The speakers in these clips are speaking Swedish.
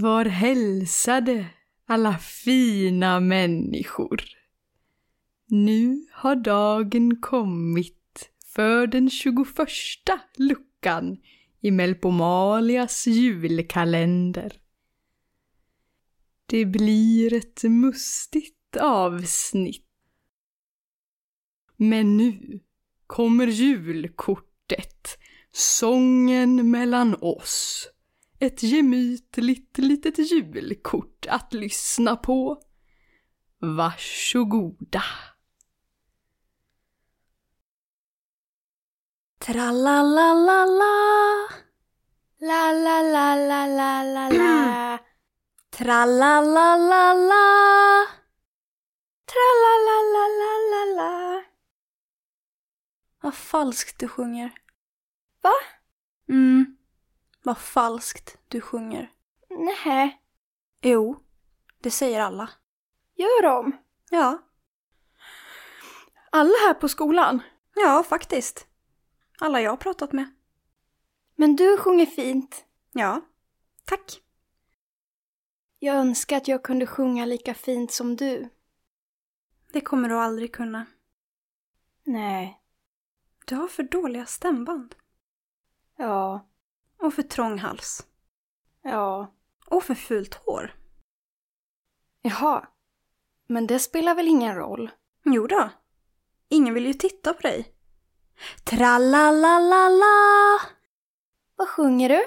Var hälsade alla fina människor. Nu har dagen kommit för den tjugoförsta luckan i Melpomalias julkalender. Det blir ett mustigt avsnitt. Men nu kommer julkortet, sången mellan oss. Ett gemytligt litet julkort att lyssna på. Varsågoda. Tralalala. La la la la la la la. Tralalala. Tralalalalala. Vad falskt du sjunger. Va? Mm. Vad falskt du sjunger. Nej, Jo, det säger alla. gör de? Ja, Alla här på skolan? ja faktiskt. Alla jag har pratat med. Men du sjunger fint. Ja, tack. Jag önskar att jag kunde sjunga lika fint som du. Det kommer du aldrig kunna. Nej. Du har för dåliga stämband. Ja. Och för trång hals. Ja. Och för fult hår. Jaha. Men det spelar väl ingen roll? Jo då. Ingen vill ju titta på dig. Tralalala! Vad sjunger du?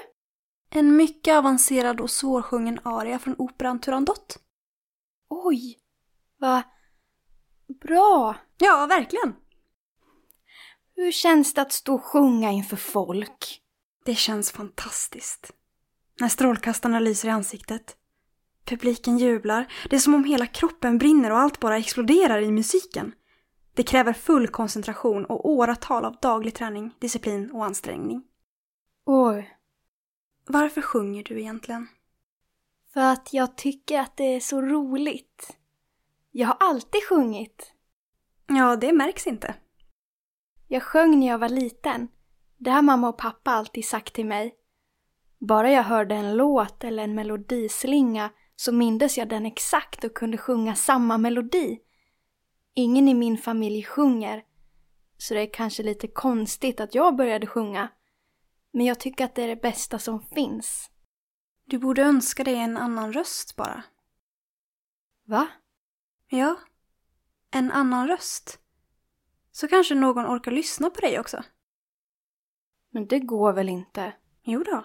En mycket avancerad och svårsjungen aria från operan Turandot. Oj. Vad bra. Ja, verkligen. Hur känns det att stå och sjunga inför folk? Det känns fantastiskt. När strålkastarna lyser i ansiktet. Publiken jublar. Det är som om hela kroppen brinner och allt bara exploderar i musiken. Det kräver full koncentration och åratal av daglig träning, disciplin och ansträngning. Oj. Varför sjunger du egentligen? För att jag tycker att det är så roligt. Jag har alltid sjungit. Ja, det märks inte. Jag sjöng när jag var liten. Det har mamma och pappa alltid sagt till mig. Bara jag hörde en låt eller en melodislinga så mindes jag den exakt och kunde sjunga samma melodi. Ingen i min familj sjunger, så det är kanske lite konstigt att jag började sjunga. Men jag tycker att det är det bästa som finns. Du borde önska dig en annan röst bara. Va? Ja, en annan röst. Så kanske någon orkar lyssna på dig också. Men det går väl inte? Jo då.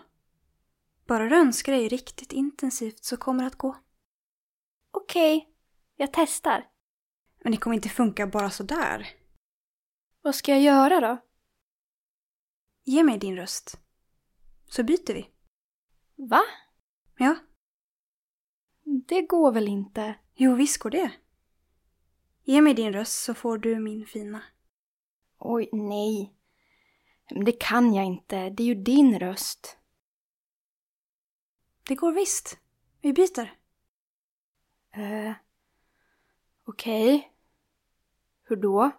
Bara du önskar dig riktigt intensivt så kommer det att gå. Okej, jag testar. Men det kommer inte funka bara sådär. Vad ska jag göra då? Ge mig din röst. Så byter vi. Va? Ja, Det går väl inte? jo visst går det. Ge mig din röst så får du min fina. Oj, nej. Men Det kan jag inte. Det är ju din röst. Det går visst. Vi byter. Eh, Okej. Hur då?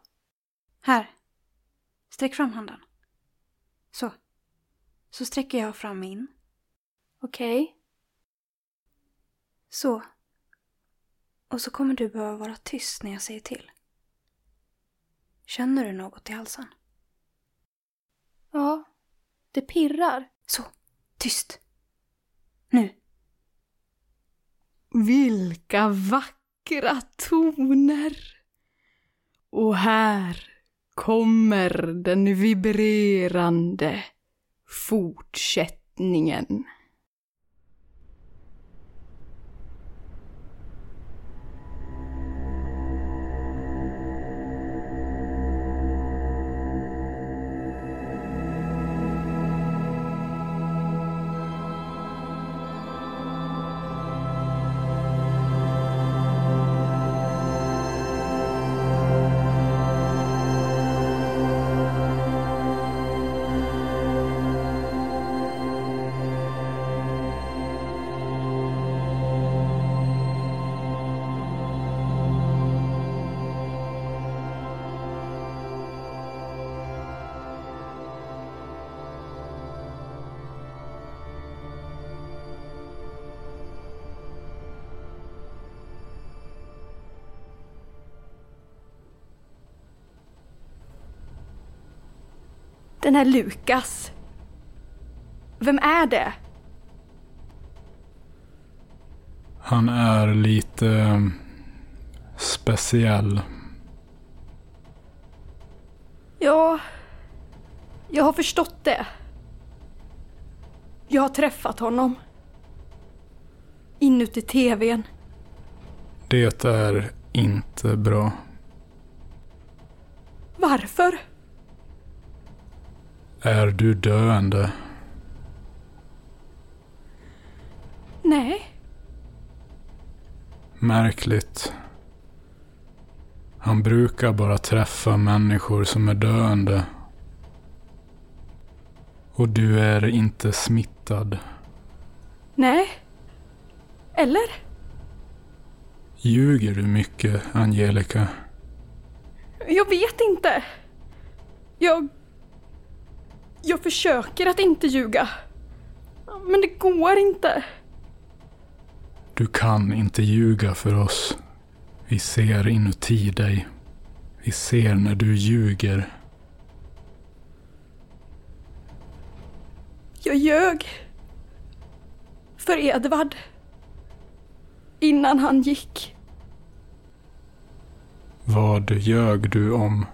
Här. Sträck fram handen. Så. Så sträcker jag fram min. Okej. Så. Och så kommer du behöva vara tyst när jag säger till. Känner du något i halsen? Ja. Det pirrar. Så. Tyst. Nu. Vilka vackra toner! Och här kommer den vibrerande fortsättningen. Den här Lukas. Vem är det? Han är lite eh, speciell. Ja, jag har förstått det. Jag har träffat honom. Inuti tvn. Det är inte bra. Varför? Är du döende? Nej, Märkligt. Han brukar bara träffa människor som är döende. Och du är inte smittad. nej. Eller? Ljuger du mycket, Angelica? Jag vet inte. Jag... Jag försöker att inte ljuga. Men det går inte. Du kan inte ljuga för oss. Vi ser inuti dig. Vi ser när du ljuger. Jag ljög. För Edvard. Innan han gick. Vad ljög du om?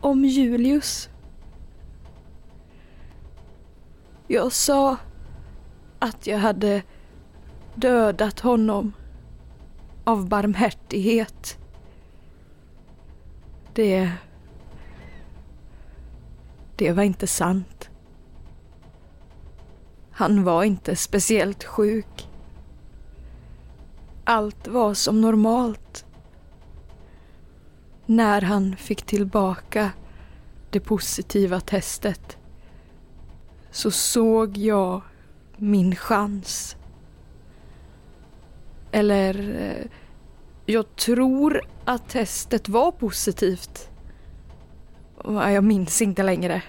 Om Julius. Jag sa att jag hade dödat honom av barmhärtighet. Det... Det var inte sant. Han var inte speciellt sjuk. Allt var som normalt. När han fick tillbaka det positiva testet så såg jag min chans. Eller, eh, jag tror att testet var positivt. Eh, jag minns inte längre.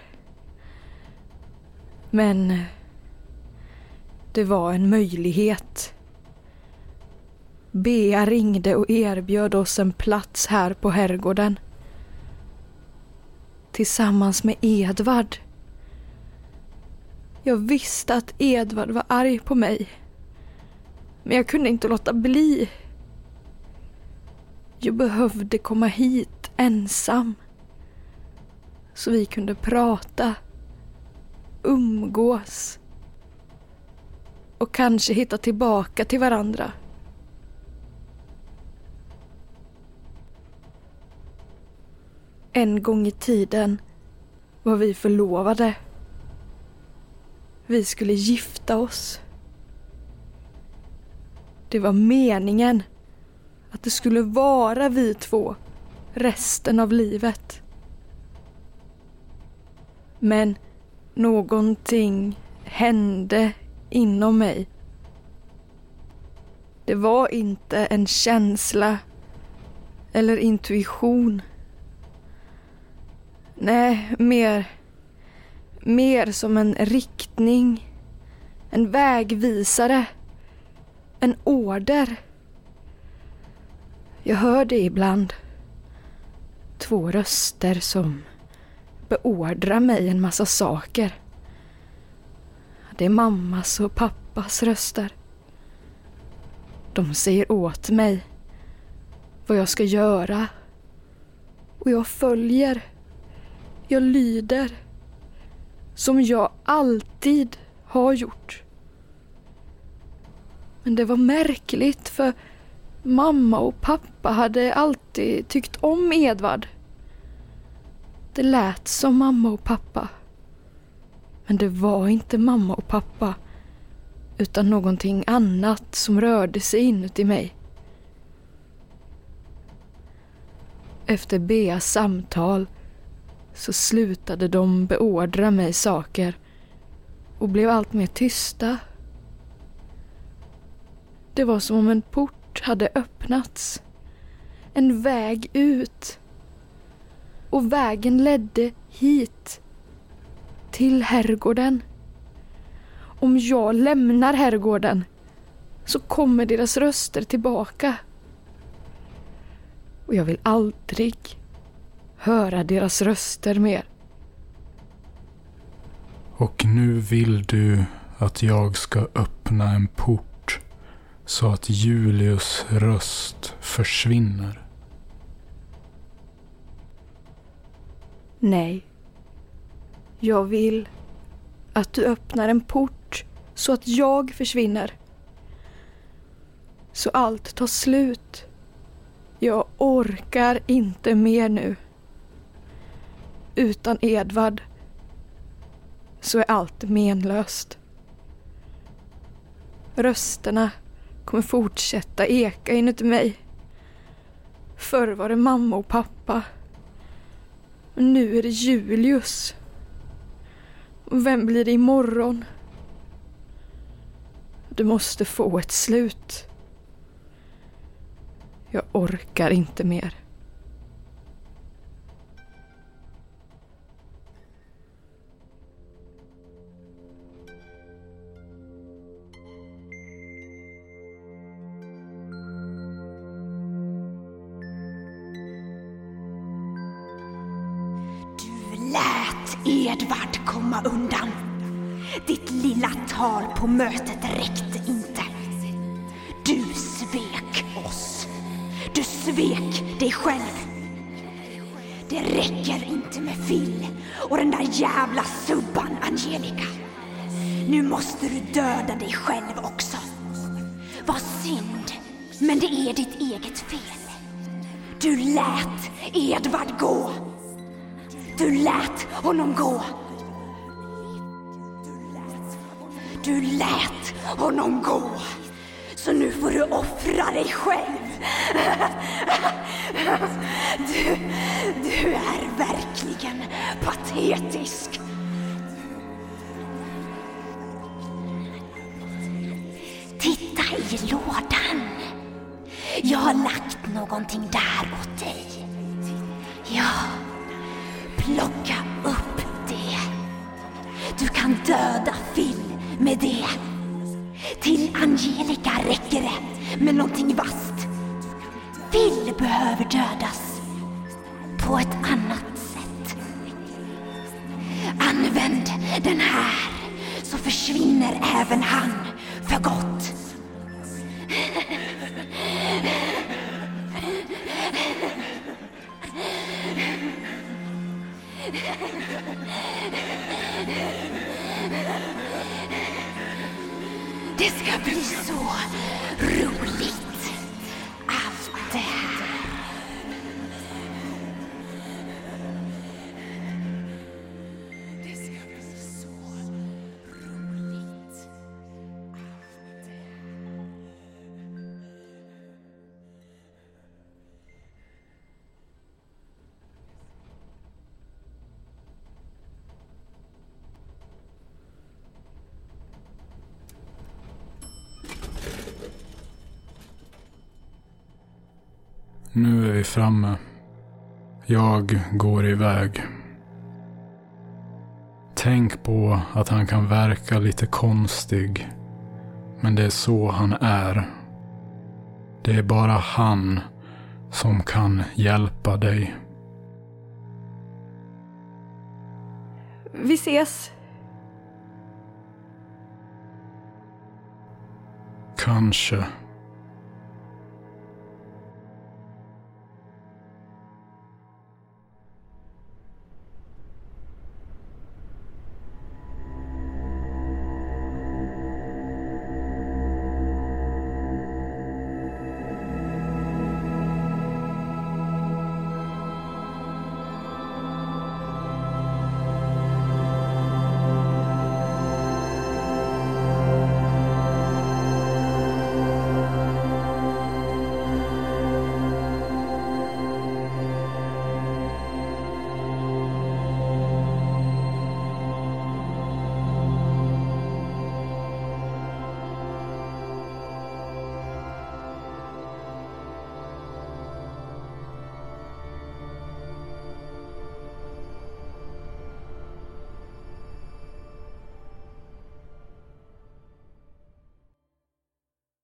Men eh, det var en möjlighet. Bea ringde och erbjöd oss en plats här på herrgården. Tillsammans med Edvard. Jag visste att Edvard var arg på mig. Men jag kunde inte låta bli. Jag behövde komma hit ensam. Så vi kunde prata. Umgås. Och kanske hitta tillbaka till varandra. En gång i tiden var vi förlovade. Vi skulle gifta oss. Det var meningen att det skulle vara vi två resten av livet. Men någonting hände inom mig. Det var inte en känsla eller intuition. Nej, mer mer som en riktning. En vägvisare. En order. Jag hör det ibland. Två röster som beordrar mig en massa saker. Det är mammas och pappas röster. De säger åt mig vad jag ska göra. Och jag följer. Jag lyder som jag alltid har gjort. Men det var märkligt för mamma och pappa hade alltid tyckt om Edvard. Det lät som mamma och pappa. Men det var inte mamma och pappa utan någonting annat som rörde sig inuti mig. Efter Beas samtal så slutade de beordra mig saker och blev allt mer tysta. Det var som om en port hade öppnats. En väg ut. Och vägen ledde hit. Till herrgården. Om jag lämnar herrgården så kommer deras röster tillbaka. Och jag vill aldrig höra deras röster mer. Och nu vill du att jag ska öppna en port så att Julius röst försvinner. Nej. Jag vill att du öppnar en port så att jag försvinner. Så allt tar slut. Jag orkar inte mer nu. Utan Edvard så är allt menlöst. Rösterna kommer fortsätta eka inuti mig. Förr var det mamma och pappa. Men nu är det Julius. Vem blir det imorgon? Du måste få ett slut. Jag orkar inte mer. På mötet räckte inte. Du svek oss. Du svek dig själv. Det räcker inte med Phil och den där jävla subban Angelica. Nu måste du döda dig själv också. Vad synd, men det är ditt eget fel. Du lät Edvard gå. Du lät honom gå. Du lät honom gå. Så nu får du offra dig själv. Du, du är verkligen patetisk. Titta i lådan. Jag har lagt någonting där åt dig. Ja, plocka med det. Till Angelica räcker det med någonting vasst. Phil behöver dödas på ett annat sätt. Använd den här så försvinner även han för gott. Nu är vi framme. Jag går iväg. Tänk på att han kan verka lite konstig. Men det är så han är. Det är bara han som kan hjälpa dig. Vi ses. Kanske.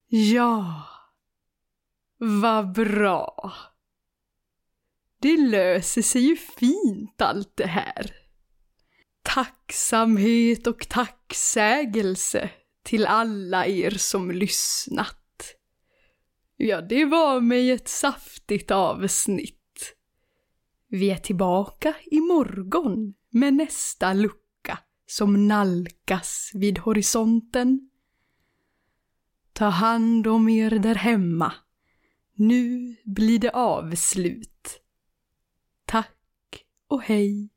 Ja. Vad bra. det löser sig ju fint allt det här. Tacksamhet och tacksägelse till alla er som lyssnat. Ja, det var mig ett saftigt avsnitt. Vi är tillbaka imorgon med nästa lucka som nalkas vid horisonten. Ta hand om er där hemma. Nu blir det avslut. Tack och hej,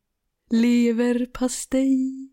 leverpastej.